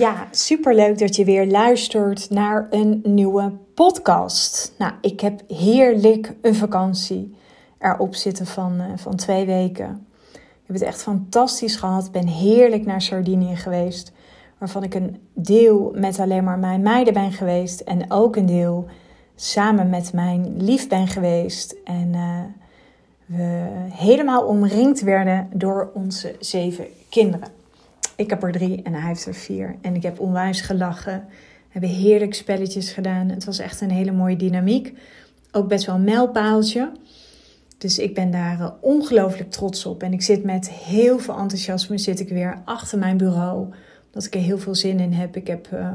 Ja, superleuk dat je weer luistert naar een nieuwe podcast. Nou, ik heb heerlijk een vakantie erop zitten van, uh, van twee weken. Heb het echt fantastisch gehad. Ben heerlijk naar Sardinië geweest. Waarvan ik een deel met alleen maar mijn meiden ben geweest. En ook een deel samen met mijn lief ben geweest. En uh, we helemaal omringd werden door onze zeven kinderen. Ik heb er drie en hij heeft er vier. En ik heb onwijs gelachen. We hebben heerlijk spelletjes gedaan. Het was echt een hele mooie dynamiek. Ook best wel een mijlpaaltje. Dus ik ben daar ongelooflijk trots op. En ik zit met heel veel enthousiasme zit ik weer achter mijn bureau. Omdat ik er heel veel zin in heb. Ik heb uh,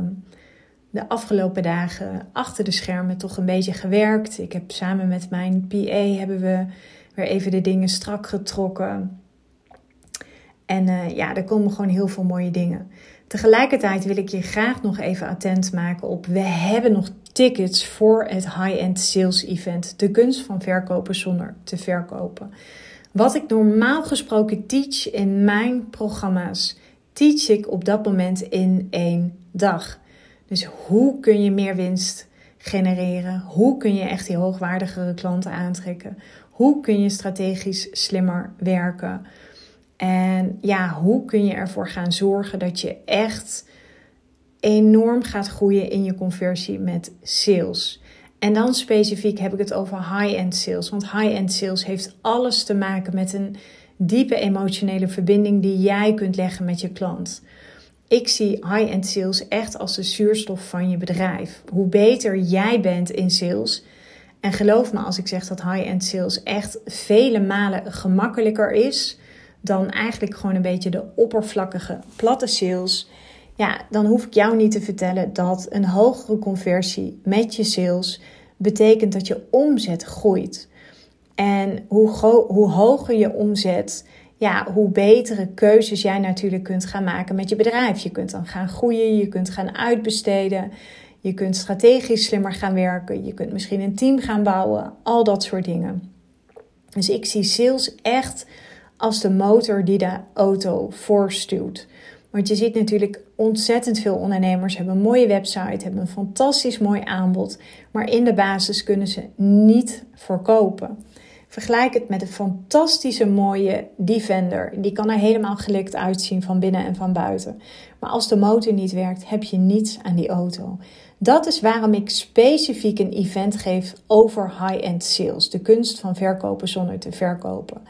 de afgelopen dagen achter de schermen toch een beetje gewerkt. Ik heb samen met mijn PA hebben we weer even de dingen strak getrokken. En uh, ja, er komen gewoon heel veel mooie dingen. Tegelijkertijd wil ik je graag nog even attent maken op: we hebben nog tickets voor het high-end sales event. De kunst van verkopen zonder te verkopen. Wat ik normaal gesproken teach in mijn programma's, teach ik op dat moment in één dag. Dus hoe kun je meer winst genereren? Hoe kun je echt die hoogwaardigere klanten aantrekken? Hoe kun je strategisch slimmer werken? En ja, hoe kun je ervoor gaan zorgen dat je echt enorm gaat groeien in je conversie met sales? En dan specifiek heb ik het over high-end sales. Want high-end sales heeft alles te maken met een diepe emotionele verbinding die jij kunt leggen met je klant. Ik zie high-end sales echt als de zuurstof van je bedrijf. Hoe beter jij bent in sales. En geloof me als ik zeg dat high-end sales echt vele malen gemakkelijker is dan eigenlijk gewoon een beetje de oppervlakkige platte sales. Ja, dan hoef ik jou niet te vertellen dat een hogere conversie met je sales betekent dat je omzet groeit. En hoe, hoe hoger je omzet, ja, hoe betere keuzes jij natuurlijk kunt gaan maken met je bedrijf. Je kunt dan gaan groeien, je kunt gaan uitbesteden, je kunt strategisch slimmer gaan werken, je kunt misschien een team gaan bouwen, al dat soort dingen. Dus ik zie sales echt als de motor die de auto voorstuwt. Want je ziet natuurlijk ontzettend veel ondernemers hebben een mooie website, hebben een fantastisch mooi aanbod, maar in de basis kunnen ze niet verkopen. Vergelijk het met een fantastische mooie Defender. Die kan er helemaal gelikt uitzien van binnen en van buiten. Maar als de motor niet werkt, heb je niets aan die auto. Dat is waarom ik specifiek een event geef over high-end sales. De kunst van verkopen zonder te verkopen.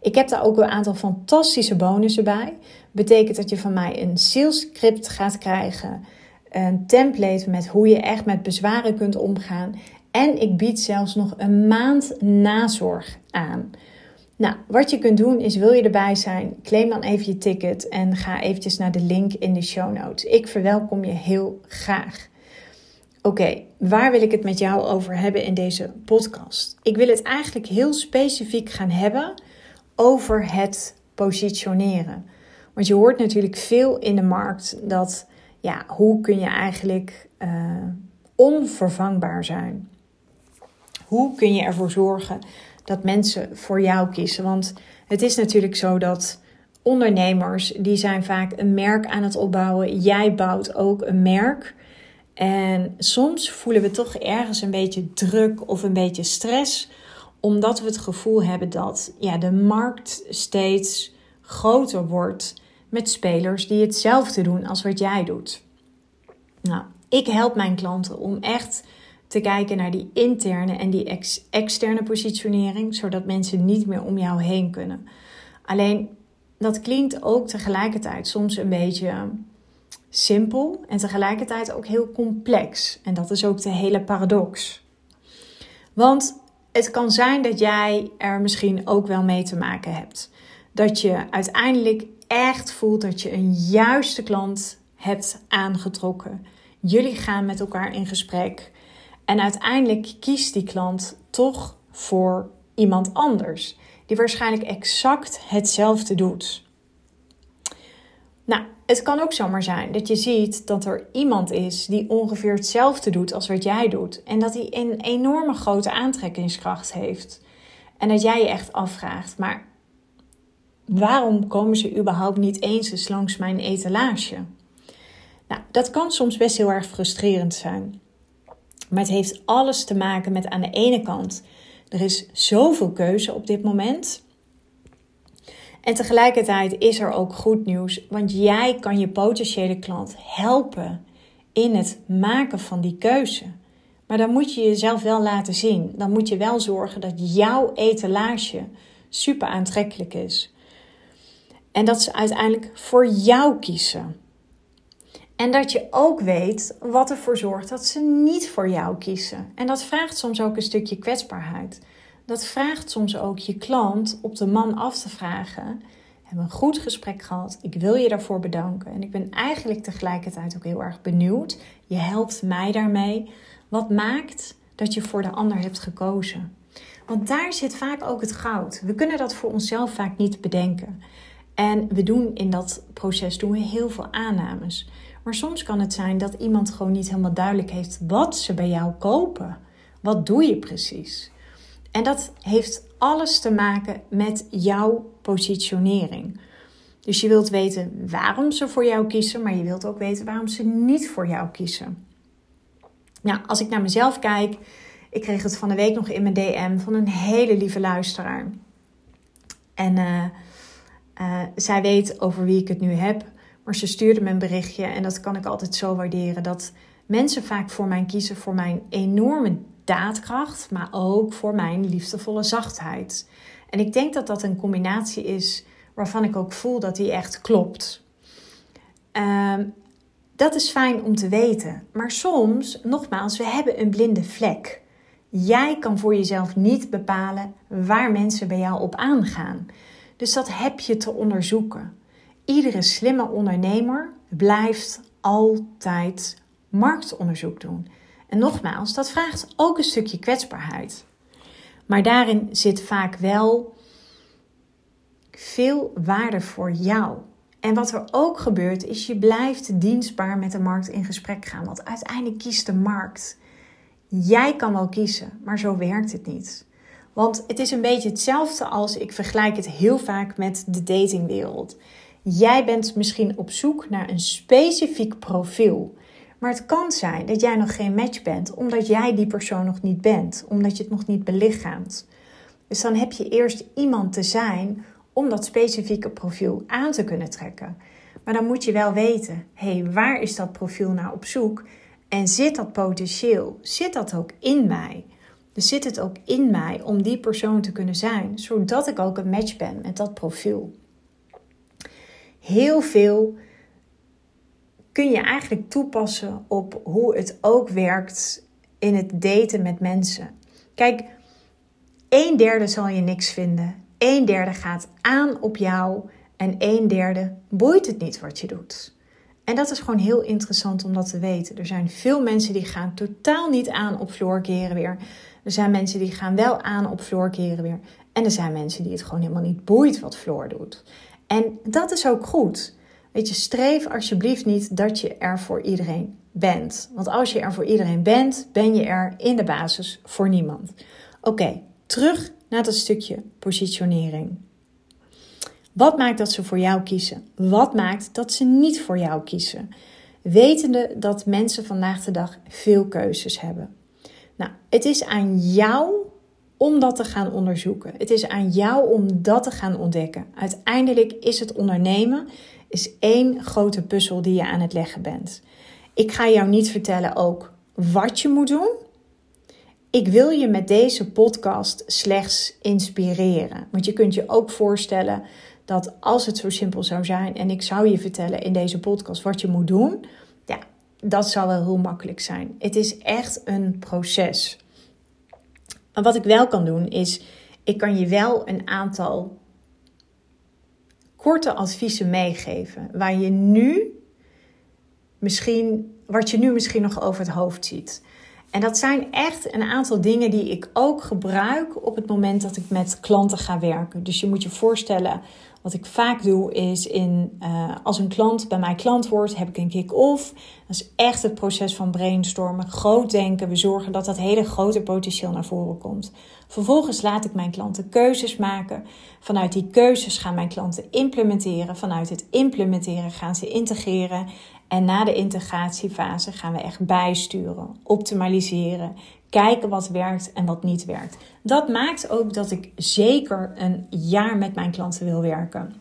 Ik heb daar ook een aantal fantastische bonussen bij. Betekent dat je van mij een sales script gaat krijgen. Een template met hoe je echt met bezwaren kunt omgaan. En ik bied zelfs nog een maand nazorg aan. Nou, wat je kunt doen is, wil je erbij zijn, claim dan even je ticket en ga eventjes naar de link in de show notes. Ik verwelkom je heel graag. Oké, waar wil ik het met jou over hebben in deze podcast? Ik wil het eigenlijk heel specifiek gaan hebben over het positioneren. Want je hoort natuurlijk veel in de markt dat, ja, hoe kun je eigenlijk uh, onvervangbaar zijn? Hoe kun je ervoor zorgen dat mensen voor jou kiezen? Want het is natuurlijk zo dat ondernemers, die zijn vaak een merk aan het opbouwen. Jij bouwt ook een merk. En soms voelen we toch ergens een beetje druk of een beetje stress omdat we het gevoel hebben dat ja, de markt steeds groter wordt met spelers die hetzelfde doen als wat jij doet. Nou, ik help mijn klanten om echt te kijken naar die interne en die ex externe positionering, zodat mensen niet meer om jou heen kunnen. Alleen dat klinkt ook tegelijkertijd soms een beetje simpel en tegelijkertijd ook heel complex. En dat is ook de hele paradox. Want het kan zijn dat jij er misschien ook wel mee te maken hebt. Dat je uiteindelijk echt voelt dat je een juiste klant hebt aangetrokken. Jullie gaan met elkaar in gesprek. En uiteindelijk kiest die klant toch voor iemand anders. Die waarschijnlijk exact hetzelfde doet. Nou, het kan ook zomaar zijn dat je ziet dat er iemand is die ongeveer hetzelfde doet als wat jij doet. En dat hij een enorme grote aantrekkingskracht heeft. En dat jij je echt afvraagt, maar waarom komen ze überhaupt niet eens langs mijn etalage? Nou, dat kan soms best heel erg frustrerend zijn. Maar het heeft alles te maken met aan de ene kant, er is zoveel keuze op dit moment. En tegelijkertijd is er ook goed nieuws, want jij kan je potentiële klant helpen in het maken van die keuze. Maar dan moet je jezelf wel laten zien. Dan moet je wel zorgen dat jouw etalage super aantrekkelijk is. En dat ze uiteindelijk voor jou kiezen. En dat je ook weet wat ervoor zorgt dat ze niet voor jou kiezen. En dat vraagt soms ook een stukje kwetsbaarheid. Dat vraagt soms ook je klant op de man af te vragen: hebben een goed gesprek gehad. Ik wil je daarvoor bedanken. En ik ben eigenlijk tegelijkertijd ook heel erg benieuwd. Je helpt mij daarmee. Wat maakt dat je voor de ander hebt gekozen? Want daar zit vaak ook het goud. We kunnen dat voor onszelf vaak niet bedenken. En we doen in dat proces doen we heel veel aannames. Maar soms kan het zijn dat iemand gewoon niet helemaal duidelijk heeft wat ze bij jou kopen. Wat doe je precies? En dat heeft alles te maken met jouw positionering. Dus je wilt weten waarom ze voor jou kiezen, maar je wilt ook weten waarom ze niet voor jou kiezen. Nou, als ik naar mezelf kijk, ik kreeg het van de week nog in mijn DM van een hele lieve luisteraar. En uh, uh, zij weet over wie ik het nu heb, maar ze stuurde me een berichtje en dat kan ik altijd zo waarderen. Dat mensen vaak voor mij kiezen voor mijn enorme daadkracht, maar ook voor mijn liefdevolle zachtheid. En ik denk dat dat een combinatie is waarvan ik ook voel dat die echt klopt. Um, dat is fijn om te weten. Maar soms, nogmaals, we hebben een blinde vlek. Jij kan voor jezelf niet bepalen waar mensen bij jou op aangaan. Dus dat heb je te onderzoeken. Iedere slimme ondernemer blijft altijd marktonderzoek doen. En nogmaals, dat vraagt ook een stukje kwetsbaarheid. Maar daarin zit vaak wel veel waarde voor jou. En wat er ook gebeurt, is je blijft dienstbaar met de markt in gesprek gaan. Want uiteindelijk kiest de markt. Jij kan wel kiezen, maar zo werkt het niet. Want het is een beetje hetzelfde als ik vergelijk het heel vaak met de datingwereld. Jij bent misschien op zoek naar een specifiek profiel. Maar het kan zijn dat jij nog geen match bent, omdat jij die persoon nog niet bent, omdat je het nog niet belichaamt. Dus dan heb je eerst iemand te zijn om dat specifieke profiel aan te kunnen trekken. Maar dan moet je wel weten, hé, hey, waar is dat profiel naar op zoek? En zit dat potentieel? Zit dat ook in mij? Dus zit het ook in mij om die persoon te kunnen zijn, zodat ik ook een match ben met dat profiel? Heel veel kun je eigenlijk toepassen op hoe het ook werkt in het daten met mensen. Kijk, een derde zal je niks vinden. Een derde gaat aan op jou en een derde boeit het niet wat je doet. En dat is gewoon heel interessant om dat te weten. Er zijn veel mensen die gaan totaal niet aan op vloerkeren weer. Er zijn mensen die gaan wel aan op vloerkeren weer. En er zijn mensen die het gewoon helemaal niet boeit wat Floor doet. En dat is ook goed. Weet je, streef alsjeblieft niet dat je er voor iedereen bent. Want als je er voor iedereen bent, ben je er in de basis voor niemand. Oké, terug naar dat stukje positionering. Wat maakt dat ze voor jou kiezen? Wat maakt dat ze niet voor jou kiezen? Wetende dat mensen vandaag de dag veel keuzes hebben. Nou, het is aan jou om dat te gaan onderzoeken. Het is aan jou om dat te gaan ontdekken. Uiteindelijk is het ondernemen is één grote puzzel die je aan het leggen bent. Ik ga jou niet vertellen ook wat je moet doen. Ik wil je met deze podcast slechts inspireren. Want je kunt je ook voorstellen dat als het zo simpel zou zijn en ik zou je vertellen in deze podcast wat je moet doen, dat zou wel heel makkelijk zijn. Het is echt een proces. Maar wat ik wel kan doen is, ik kan je wel een aantal korte adviezen meegeven waar je nu misschien, wat je nu misschien nog over het hoofd ziet. En dat zijn echt een aantal dingen die ik ook gebruik op het moment dat ik met klanten ga werken. Dus je moet je voorstellen, wat ik vaak doe is in, uh, als een klant bij mij klant wordt, heb ik een kick-off. Dat is echt het proces van brainstormen, groot denken. We zorgen dat dat hele grote potentieel naar voren komt. Vervolgens laat ik mijn klanten keuzes maken. Vanuit die keuzes gaan mijn klanten implementeren. Vanuit het implementeren gaan ze integreren. En na de integratiefase gaan we echt bijsturen, optimaliseren, kijken wat werkt en wat niet werkt. Dat maakt ook dat ik zeker een jaar met mijn klanten wil werken.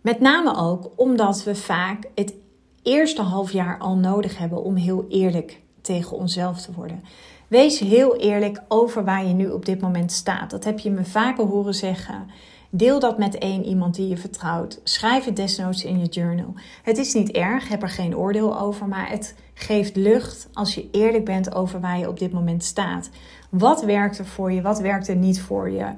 Met name ook omdat we vaak het eerste half jaar al nodig hebben om heel eerlijk tegen onszelf te worden. Wees heel eerlijk over waar je nu op dit moment staat. Dat heb je me vaker horen zeggen. Deel dat met één iemand die je vertrouwt. Schrijf het desnoods in je journal. Het is niet erg, heb er geen oordeel over, maar het geeft lucht als je eerlijk bent over waar je op dit moment staat. Wat werkt er voor je? Wat werkt er niet voor je?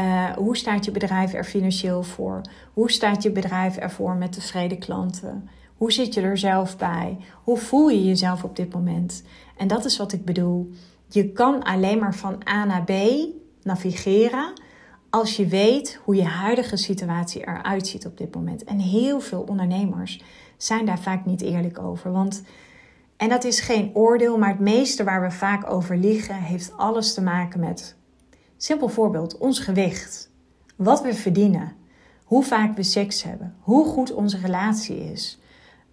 Uh, hoe staat je bedrijf er financieel voor? Hoe staat je bedrijf ervoor met tevreden klanten? Hoe zit je er zelf bij? Hoe voel je jezelf op dit moment? En dat is wat ik bedoel. Je kan alleen maar van A naar B navigeren als je weet hoe je huidige situatie eruit ziet op dit moment. En heel veel ondernemers zijn daar vaak niet eerlijk over. Want, en dat is geen oordeel, maar het meeste waar we vaak over liegen, heeft alles te maken met, simpel voorbeeld, ons gewicht. Wat we verdienen. Hoe vaak we seks hebben. Hoe goed onze relatie is.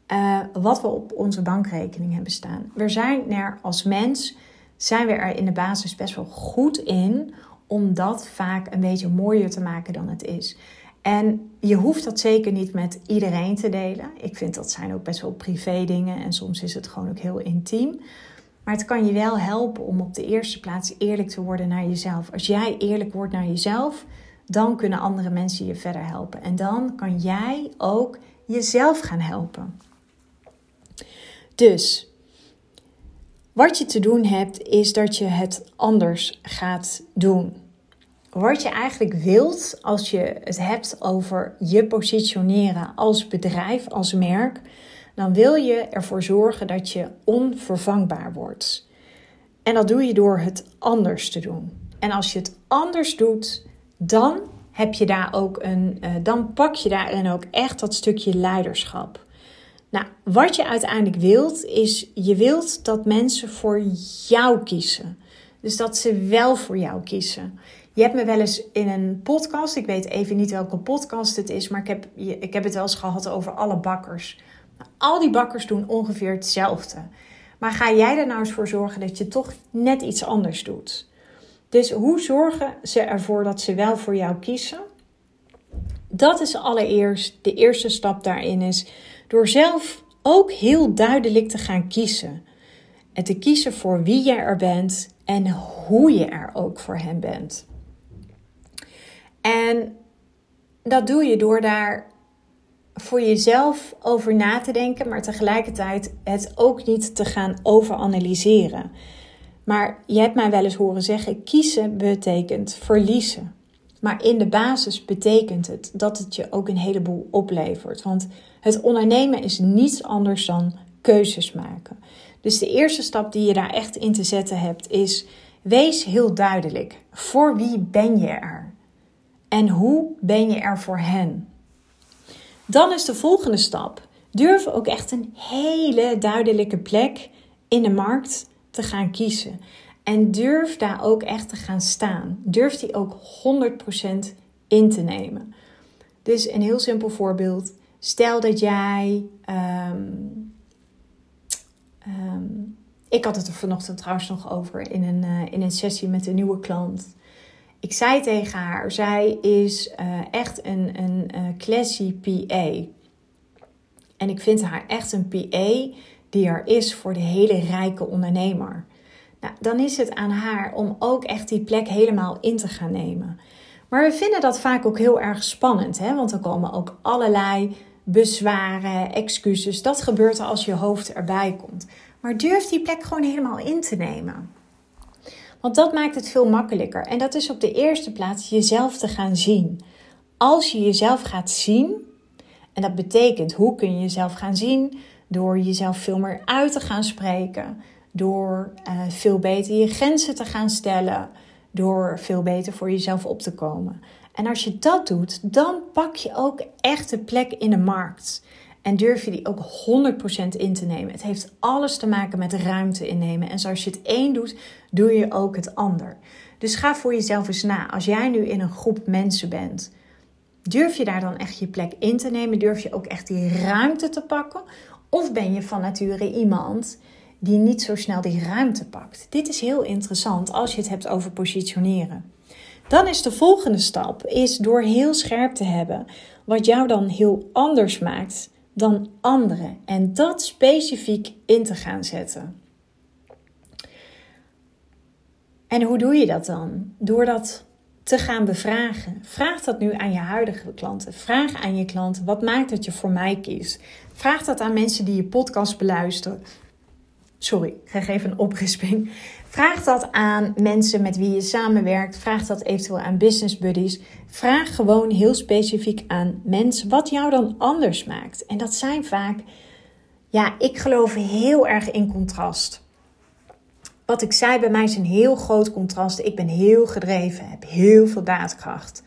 Uh, wat we op onze bankrekening hebben staan. We zijn er als mens, zijn we er in de basis best wel goed in om dat vaak een beetje mooier te maken dan het is. En je hoeft dat zeker niet met iedereen te delen. Ik vind dat zijn ook best wel privé dingen en soms is het gewoon ook heel intiem. Maar het kan je wel helpen om op de eerste plaats eerlijk te worden naar jezelf. Als jij eerlijk wordt naar jezelf, dan kunnen andere mensen je verder helpen. En dan kan jij ook jezelf gaan helpen. Dus wat je te doen hebt, is dat je het anders gaat doen. Wat je eigenlijk wilt als je het hebt over je positioneren als bedrijf, als merk, dan wil je ervoor zorgen dat je onvervangbaar wordt. En dat doe je door het anders te doen. En als je het anders doet, dan heb je daar ook een, uh, dan pak je daarin ook echt dat stukje leiderschap. Nou, wat je uiteindelijk wilt, is je wilt dat mensen voor jou kiezen. Dus dat ze wel voor jou kiezen. Je hebt me wel eens in een podcast, ik weet even niet welke podcast het is, maar ik heb, ik heb het wel eens gehad over alle bakkers. Al die bakkers doen ongeveer hetzelfde. Maar ga jij er nou eens voor zorgen dat je toch net iets anders doet? Dus hoe zorgen ze ervoor dat ze wel voor jou kiezen? Dat is allereerst de eerste stap daarin is door zelf ook heel duidelijk te gaan kiezen. En te kiezen voor wie je er bent en hoe je er ook voor hem bent. En dat doe je door daar voor jezelf over na te denken, maar tegelijkertijd het ook niet te gaan overanalyseren. Maar je hebt mij wel eens horen zeggen: kiezen betekent verliezen. Maar in de basis betekent het dat het je ook een heleboel oplevert. Want het ondernemen is niets anders dan keuzes maken. Dus de eerste stap die je daar echt in te zetten hebt is: wees heel duidelijk. Voor wie ben je er? En hoe ben je er voor hen? Dan is de volgende stap: durf ook echt een hele duidelijke plek in de markt te gaan kiezen. En durf daar ook echt te gaan staan. Durf die ook 100% in te nemen. Dus een heel simpel voorbeeld. Stel dat jij. Ehm, ehm, ik had het er vanochtend trouwens nog over in een, uh, in een sessie met een nieuwe klant. Ik zei tegen haar, zij is uh, echt een, een uh, classy PA. En ik vind haar echt een PA die er is voor de hele rijke ondernemer. Nou, dan is het aan haar om ook echt die plek helemaal in te gaan nemen. Maar we vinden dat vaak ook heel erg spannend, hè? want er komen ook allerlei bezwaren, excuses. Dat gebeurt als je hoofd erbij komt. Maar durf die plek gewoon helemaal in te nemen. Want dat maakt het veel makkelijker. En dat is op de eerste plaats jezelf te gaan zien. Als je jezelf gaat zien, en dat betekent hoe kun je jezelf gaan zien? Door jezelf veel meer uit te gaan spreken, door uh, veel beter je grenzen te gaan stellen, door veel beter voor jezelf op te komen. En als je dat doet, dan pak je ook echt de plek in de markt. En durf je die ook 100% in te nemen. Het heeft alles te maken met ruimte innemen. En zoals je het één doet, doe je ook het ander. Dus ga voor jezelf eens na. Als jij nu in een groep mensen bent, durf je daar dan echt je plek in te nemen? Durf je ook echt die ruimte te pakken? Of ben je van nature iemand die niet zo snel die ruimte pakt? Dit is heel interessant als je het hebt over positioneren. Dan is de volgende stap is door heel scherp te hebben wat jou dan heel anders maakt dan anderen en dat specifiek in te gaan zetten. En hoe doe je dat dan? Door dat te gaan bevragen. Vraag dat nu aan je huidige klanten. Vraag aan je klanten: wat maakt dat je voor mij kiest? Vraag dat aan mensen die je podcast beluisteren. Sorry, ik krijg even een oprisping. Vraag dat aan mensen met wie je samenwerkt. Vraag dat eventueel aan business buddies. Vraag gewoon heel specifiek aan mensen wat jou dan anders maakt. En dat zijn vaak, ja, ik geloof heel erg in contrast. Wat ik zei, bij mij is een heel groot contrast. Ik ben heel gedreven, heb heel veel daadkracht.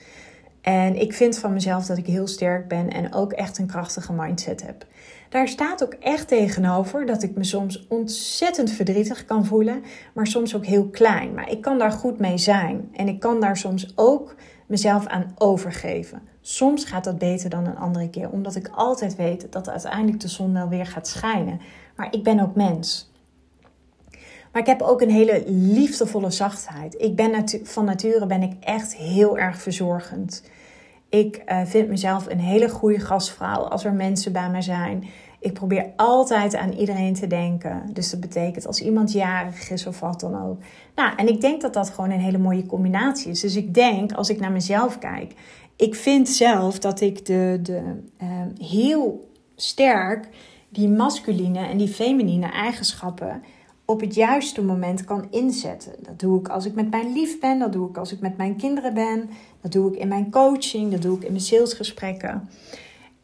En ik vind van mezelf dat ik heel sterk ben en ook echt een krachtige mindset heb. Daar staat ook echt tegenover dat ik me soms ontzettend verdrietig kan voelen, maar soms ook heel klein. Maar ik kan daar goed mee zijn en ik kan daar soms ook mezelf aan overgeven. Soms gaat dat beter dan een andere keer, omdat ik altijd weet dat uiteindelijk de zon wel weer gaat schijnen. Maar ik ben ook mens. Maar ik heb ook een hele liefdevolle zachtheid. Ik ben van nature ben ik echt heel erg verzorgend. Ik uh, vind mezelf een hele goede gastvrouw als er mensen bij me zijn. Ik probeer altijd aan iedereen te denken. Dus dat betekent als iemand jarig is of wat dan ook. Nou, en ik denk dat dat gewoon een hele mooie combinatie is. Dus ik denk, als ik naar mezelf kijk, ik vind zelf dat ik de, de, uh, heel sterk die masculine en die feminine eigenschappen op het juiste moment kan inzetten. Dat doe ik als ik met mijn lief ben, dat doe ik als ik met mijn kinderen ben, dat doe ik in mijn coaching, dat doe ik in mijn salesgesprekken.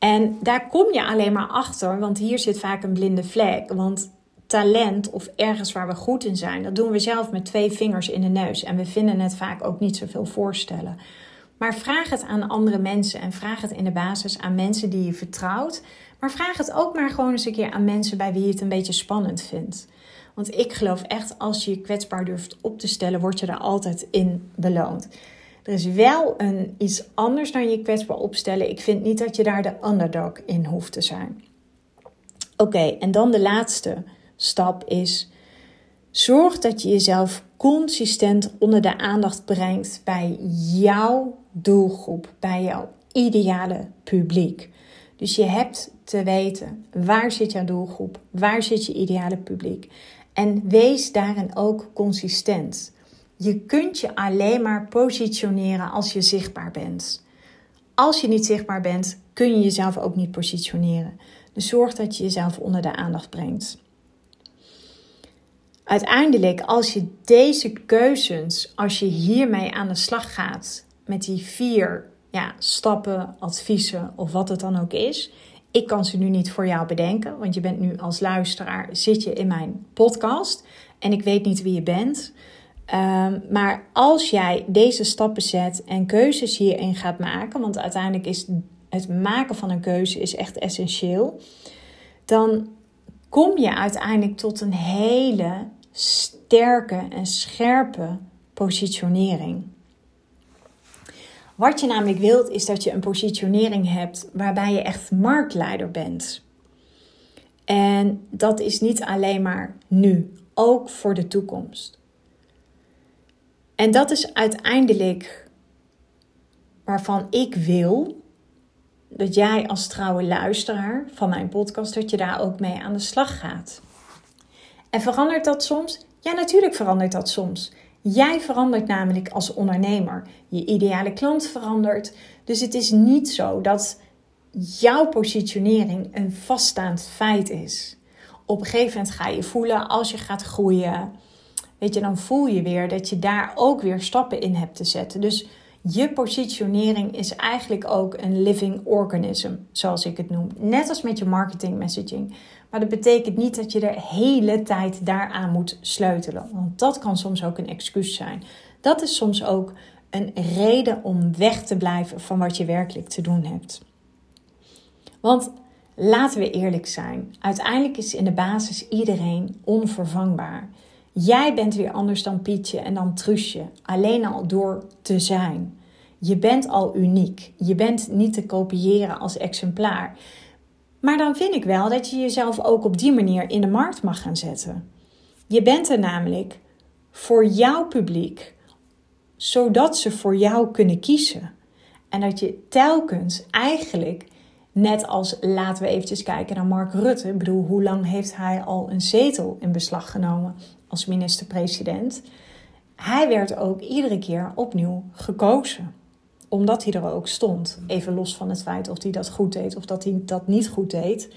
En daar kom je alleen maar achter, want hier zit vaak een blinde vlek. Want talent of ergens waar we goed in zijn, dat doen we zelf met twee vingers in de neus. En we vinden het vaak ook niet zoveel voorstellen. Maar vraag het aan andere mensen en vraag het in de basis aan mensen die je vertrouwt. Maar vraag het ook maar gewoon eens een keer aan mensen bij wie je het een beetje spannend vindt. Want ik geloof echt, als je je kwetsbaar durft op te stellen, word je daar altijd in beloond. Er is wel een, iets anders dan je kwetsbaar opstellen. Ik vind niet dat je daar de underdog in hoeft te zijn. Oké, en dan de laatste stap is: zorg dat je jezelf consistent onder de aandacht brengt bij jouw doelgroep, bij jouw ideale publiek. Dus je hebt te weten waar zit jouw doelgroep, waar zit je ideale publiek. En wees daarin ook consistent. Je kunt je alleen maar positioneren als je zichtbaar bent. Als je niet zichtbaar bent, kun je jezelf ook niet positioneren. Dus zorg dat je jezelf onder de aandacht brengt. Uiteindelijk, als je deze keuzes, als je hiermee aan de slag gaat, met die vier ja, stappen, adviezen of wat het dan ook is, ik kan ze nu niet voor jou bedenken, want je bent nu als luisteraar, zit je in mijn podcast en ik weet niet wie je bent. Um, maar als jij deze stappen zet en keuzes hierin gaat maken, want uiteindelijk is het maken van een keuze is echt essentieel, dan kom je uiteindelijk tot een hele sterke en scherpe positionering. Wat je namelijk wilt is dat je een positionering hebt waarbij je echt marktleider bent. En dat is niet alleen maar nu, ook voor de toekomst. En dat is uiteindelijk waarvan ik wil dat jij als trouwe luisteraar van mijn podcast, dat je daar ook mee aan de slag gaat. En verandert dat soms? Ja, natuurlijk verandert dat soms. Jij verandert namelijk als ondernemer. Je ideale klant verandert. Dus het is niet zo dat jouw positionering een vaststaand feit is. Op een gegeven moment ga je voelen als je gaat groeien. Weet je, dan voel je weer dat je daar ook weer stappen in hebt te zetten. Dus Je positionering is eigenlijk ook een living organism, zoals ik het noem. Net als met je marketing messaging. Maar dat betekent niet dat je de hele tijd daaraan moet sleutelen. Want dat kan soms ook een excuus zijn. Dat is soms ook een reden om weg te blijven van wat je werkelijk te doen hebt. Want laten we eerlijk zijn, uiteindelijk is in de basis iedereen onvervangbaar. Jij bent weer anders dan Pietje en dan Truusje, alleen al door te zijn. Je bent al uniek. Je bent niet te kopiëren als exemplaar. Maar dan vind ik wel dat je jezelf ook op die manier in de markt mag gaan zetten. Je bent er namelijk voor jouw publiek, zodat ze voor jou kunnen kiezen. En dat je telkens eigenlijk, net als laten we eventjes kijken naar Mark Rutte. Ik bedoel, hoe lang heeft hij al een zetel in beslag genomen als minister-president? Hij werd ook iedere keer opnieuw gekozen omdat hij er ook stond. Even los van het feit of hij dat goed deed of dat hij dat niet goed deed.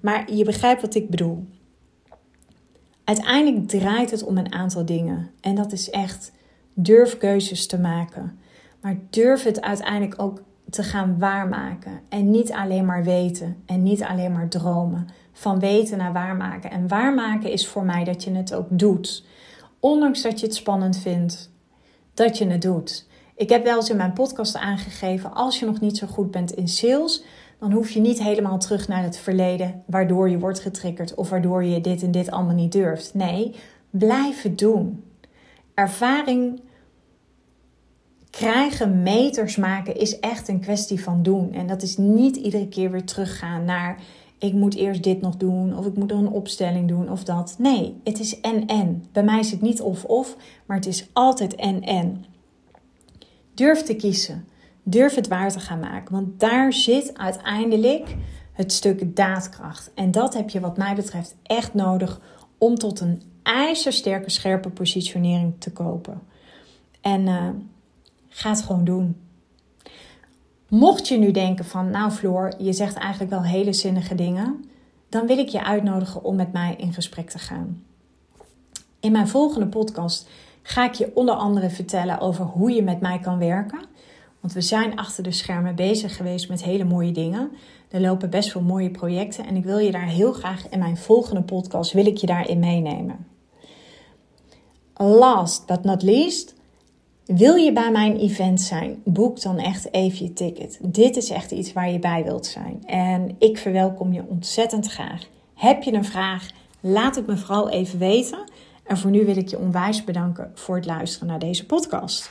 Maar je begrijpt wat ik bedoel. Uiteindelijk draait het om een aantal dingen. En dat is echt durf keuzes te maken. Maar durf het uiteindelijk ook te gaan waarmaken. En niet alleen maar weten en niet alleen maar dromen. Van weten naar waarmaken. En waarmaken is voor mij dat je het ook doet. Ondanks dat je het spannend vindt, dat je het doet. Ik heb wel eens in mijn podcast aangegeven: als je nog niet zo goed bent in sales, dan hoef je niet helemaal terug naar het verleden, waardoor je wordt getriggerd of waardoor je dit en dit allemaal niet durft. Nee, blijf het doen. Ervaring krijgen, meters maken, is echt een kwestie van doen. En dat is niet iedere keer weer teruggaan naar ik moet eerst dit nog doen of ik moet nog een opstelling doen of dat. Nee, het is en-en. Bij mij is het niet of-of, maar het is altijd en-en. Durf te kiezen. Durf het waar te gaan maken. Want daar zit uiteindelijk het stuk daadkracht. En dat heb je wat mij betreft echt nodig om tot een ijzersterke, scherpe positionering te kopen. En uh, ga het gewoon doen. Mocht je nu denken van, nou Floor, je zegt eigenlijk wel hele zinnige dingen, dan wil ik je uitnodigen om met mij in gesprek te gaan. In mijn volgende podcast ga ik je onder andere vertellen over hoe je met mij kan werken. Want we zijn achter de schermen bezig geweest met hele mooie dingen. Er lopen best wel mooie projecten en ik wil je daar heel graag in mijn volgende podcast wil ik je daarin meenemen. Last but not least, wil je bij mijn event zijn? Boek dan echt even je ticket. Dit is echt iets waar je bij wilt zijn. En ik verwelkom je ontzettend graag. Heb je een vraag? Laat het me vooral even weten. En voor nu wil ik je onwijs bedanken voor het luisteren naar deze podcast.